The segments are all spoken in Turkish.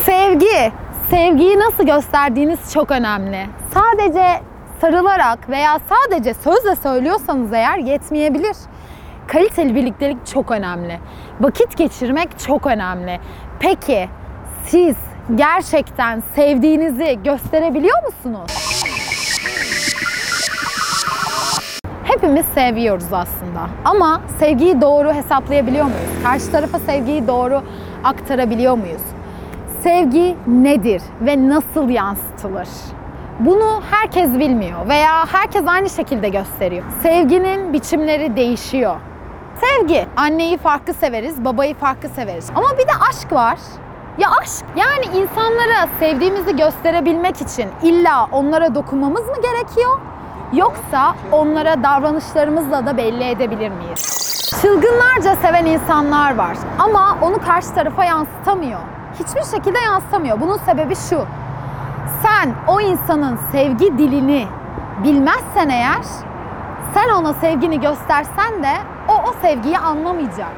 Sevgi. Sevgiyi nasıl gösterdiğiniz çok önemli. Sadece sarılarak veya sadece sözle söylüyorsanız eğer yetmeyebilir. Kaliteli birliktelik çok önemli. Vakit geçirmek çok önemli. Peki siz gerçekten sevdiğinizi gösterebiliyor musunuz? Hepimiz seviyoruz aslında. Ama sevgiyi doğru hesaplayabiliyor muyuz? Karşı tarafa sevgiyi doğru aktarabiliyor muyuz? Sevgi nedir ve nasıl yansıtılır? Bunu herkes bilmiyor veya herkes aynı şekilde gösteriyor. Sevginin biçimleri değişiyor. Sevgi, anneyi farklı severiz, babayı farklı severiz. Ama bir de aşk var. Ya aşk, yani insanlara sevdiğimizi gösterebilmek için illa onlara dokunmamız mı gerekiyor? Yoksa onlara davranışlarımızla da belli edebilir miyiz? Çılgınlarca seven insanlar var ama onu karşı tarafa yansıtamıyor. Hiçbir şekilde yansıtamıyor. Bunun sebebi şu. Sen o insanın sevgi dilini bilmezsen eğer sen ona sevgini göstersen de o o sevgiyi anlamayacak.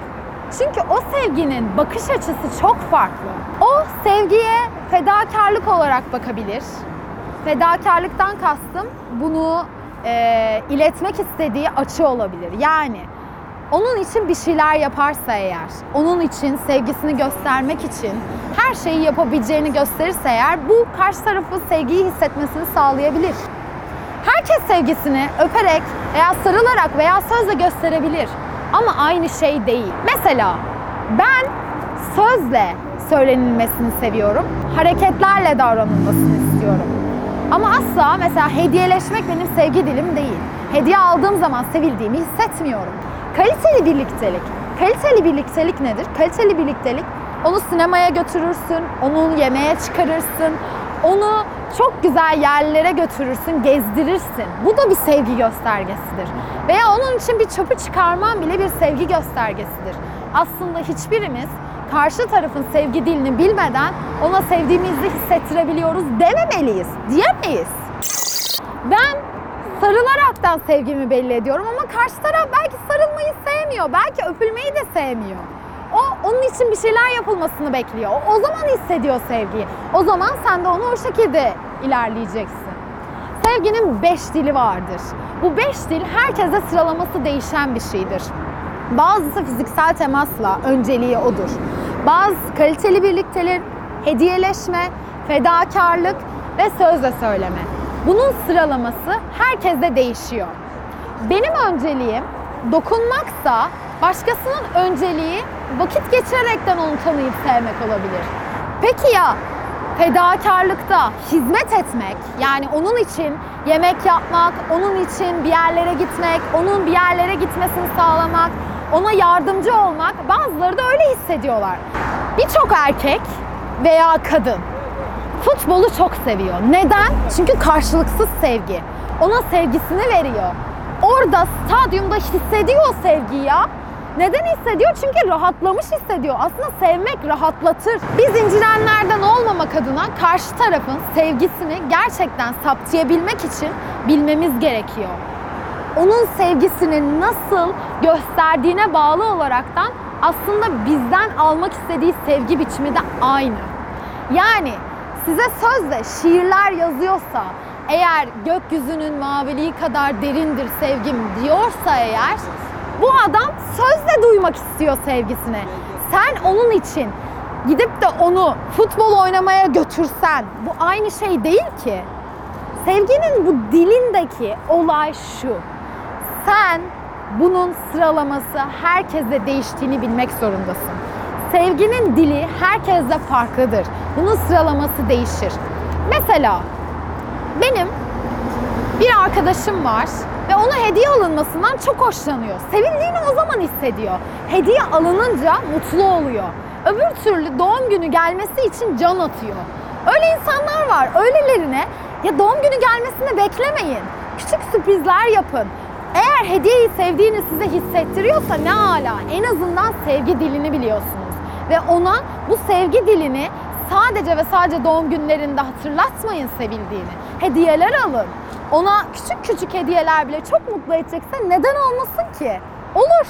Çünkü o sevginin bakış açısı çok farklı. O sevgiye fedakarlık olarak bakabilir. Fedakarlıktan kastım bunu e, iletmek istediği açı olabilir. Yani onun için bir şeyler yaparsa eğer, onun için sevgisini göstermek için her şeyi yapabileceğini gösterirse eğer bu karşı tarafı sevgiyi hissetmesini sağlayabilir. Herkes sevgisini öperek veya sarılarak veya sözle gösterebilir. Ama aynı şey değil. Mesela ben sözle söylenilmesini seviyorum. Hareketlerle davranılmasını istiyorum. Ama asla mesela hediyeleşmek benim sevgi dilim değil. Hediye aldığım zaman sevildiğimi hissetmiyorum. Kaliteli birliktelik. Kaliteli birliktelik nedir? Kaliteli birliktelik onu sinemaya götürürsün, onu yemeğe çıkarırsın, onu çok güzel yerlere götürürsün, gezdirirsin. Bu da bir sevgi göstergesidir. Veya onun için bir çöpü çıkarman bile bir sevgi göstergesidir. Aslında hiçbirimiz karşı tarafın sevgi dilini bilmeden ona sevdiğimizi hissettirebiliyoruz dememeliyiz, diyemeyiz. Ben sarılaraktan sevgimi belli ediyorum ama karşı taraf belki sarılmayı sevmiyor, belki öpülmeyi de sevmiyor. O onun için bir şeyler yapılmasını bekliyor. O, o zaman hissediyor sevgiyi. O zaman sen de onu o şekilde ilerleyeceksin. Sevginin beş dili vardır. Bu beş dil herkese sıralaması değişen bir şeydir. Bazısı fiziksel temasla önceliği odur. Bazı kaliteli birliktelik, hediyeleşme, fedakarlık ve sözle söyleme. Bunun sıralaması herkeste değişiyor. Benim önceliğim dokunmaksa başkasının önceliği vakit geçirerekten onu tanıyıp sevmek olabilir. Peki ya fedakarlıkta hizmet etmek yani onun için yemek yapmak, onun için bir yerlere gitmek, onun bir yerlere gitmesini sağlamak, ona yardımcı olmak bazıları da öyle hissediyorlar. Birçok erkek veya kadın futbolu çok seviyor. Neden? Çünkü karşılıksız sevgi. Ona sevgisini veriyor. Orada stadyumda hissediyor sevgiyi ya. Neden hissediyor? Çünkü rahatlamış hissediyor. Aslında sevmek rahatlatır. Biz incidenlerden olmamak adına karşı tarafın sevgisini gerçekten saptayabilmek için bilmemiz gerekiyor. Onun sevgisini nasıl gösterdiğine bağlı olaraktan aslında bizden almak istediği sevgi biçimi de aynı. Yani size sözle şiirler yazıyorsa, eğer gökyüzünün maviliği kadar derindir sevgim diyorsa eğer bu adam sözle duymak istiyor sevgisini. Sen onun için gidip de onu futbol oynamaya götürsen bu aynı şey değil ki. Sevginin bu dilindeki olay şu. Sen bunun sıralaması herkese değiştiğini bilmek zorundasın. Sevginin dili herkeste farklıdır. Bunun sıralaması değişir. Mesela benim bir arkadaşım var ve ona hediye alınmasından çok hoşlanıyor. Sevildiğini o zaman hissediyor. Hediye alınınca mutlu oluyor. Öbür türlü doğum günü gelmesi için can atıyor. Öyle insanlar var. Öylelerine ya doğum günü gelmesini beklemeyin. Küçük sürprizler yapın. Eğer hediyeyi sevdiğini size hissettiriyorsa ne ala. En azından sevgi dilini biliyorsunuz. Ve ona bu sevgi dilini sadece ve sadece doğum günlerinde hatırlatmayın sevildiğini. Hediyeler alın. Ona küçük küçük hediyeler bile çok mutlu edecekse neden olmasın ki? Olur.